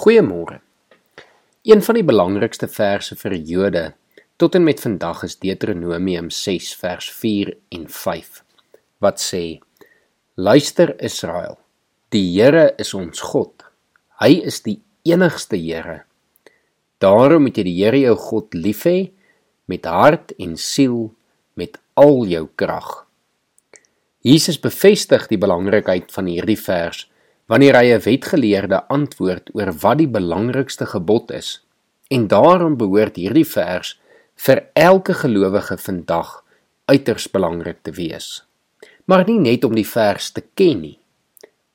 Goeiemôre. Een van die belangrikste verse vir Jode tot en met vandag is Deuteronomium 6 vers 4 en 5 wat sê: Luister Israel, die Here is ons God. Hy is die enigste Here. Daarom moet jy die Here jou God lief hê met hart en siel met al jou krag. Jesus bevestig die belangrikheid van hierdie vers wanneer hy 'n wetgeleerde antwoord oor wat die belangrikste gebod is. En daarom behoort hierdie vers vir elke gelowige vandag uiters belangrik te wees. Maar nie net om die vers te ken nie,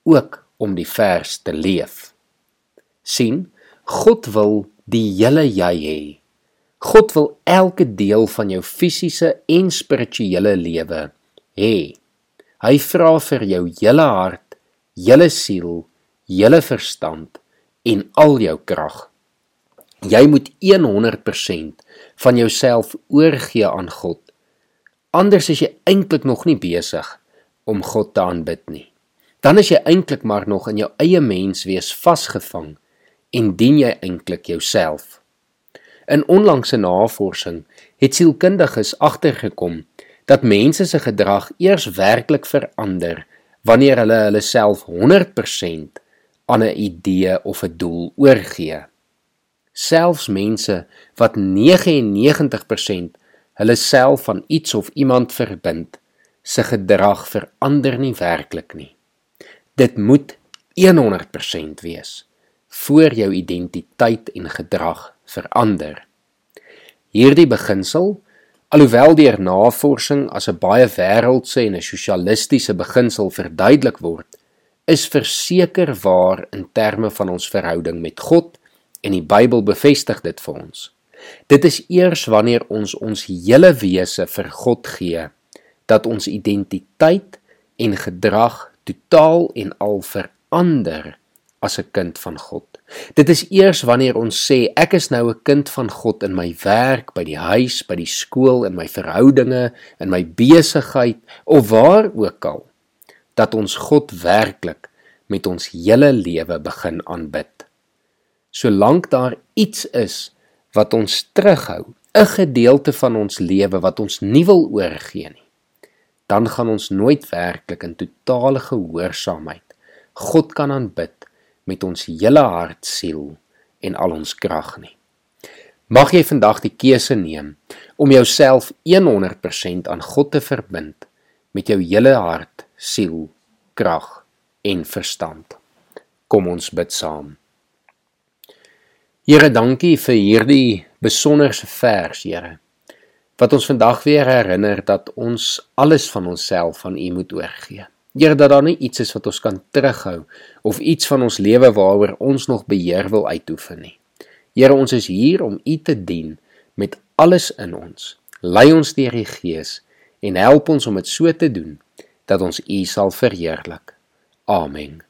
ook om die vers te leef. sien, God wil die hele jy hê. God wil elke deel van jou fisiese en spirituele lewe hê. Hy vra vir jou hele hart, hele siel, hele verstand en al jou krag. Jy moet 100% van jouself oorgee aan God. Anders is jy eintlik nog nie besig om God te aanbid nie. Dan is jy eintlik maar nog in jou eie menswees vasgevang en dien jy eintlik jouself. In onlangse navorsing het sielkundiges agtergekom dat mense se gedrag eers werklik verander wanneer hulle hulle self 100% aan 'n idee of 'n doel oorgee. Selfs mense wat 99% hulle self aan iets of iemand verbind, se gedrag verander nie werklik nie. Dit moet 100% wees voor jou identiteit en gedrag verander. Hierdie beginsel Alhoewel deur navorsing as 'n baie wêreldse en 'n sosialistiese beginsel verduidelik word, is verseker waar in terme van ons verhouding met God en die Bybel bevestig dit vir ons. Dit is eers wanneer ons ons hele wese vir God gee dat ons identiteit en gedrag totaal en al verander as 'n kind van God. Dit is eers wanneer ons sê ek is nou 'n kind van God in my werk, by die huis, by die skool, in my verhoudinge, in my besigheid of waar ook al dat ons God werklik met ons hele lewe begin aanbid. Solank daar iets is wat ons terughou, 'n gedeelte van ons lewe wat ons nie wil oorgee nie, dan gaan ons nooit werklik in totale gehoorsaamheid God kan aanbid met ons hele hart, siel en al ons krag nie. Mag jy vandag die keuse neem om jouself 100% aan God te verbind met jou hele hart, siel, krag en verstand. Kom ons bid saam. Here, dankie vir hierdie besonderse vers, Here. Wat ons vandag weer herinner dat ons alles van onsself aan U moet oorgee. Here dat daar nie iets is wat ons kan terughou of iets van ons lewe waaroor ons nog beheer wil uitoefen nie. Here, ons is hier om U te dien met alles in ons. Lei ons deur die Gees en help ons om dit so te doen dat ons U sal verheerlik. Amen.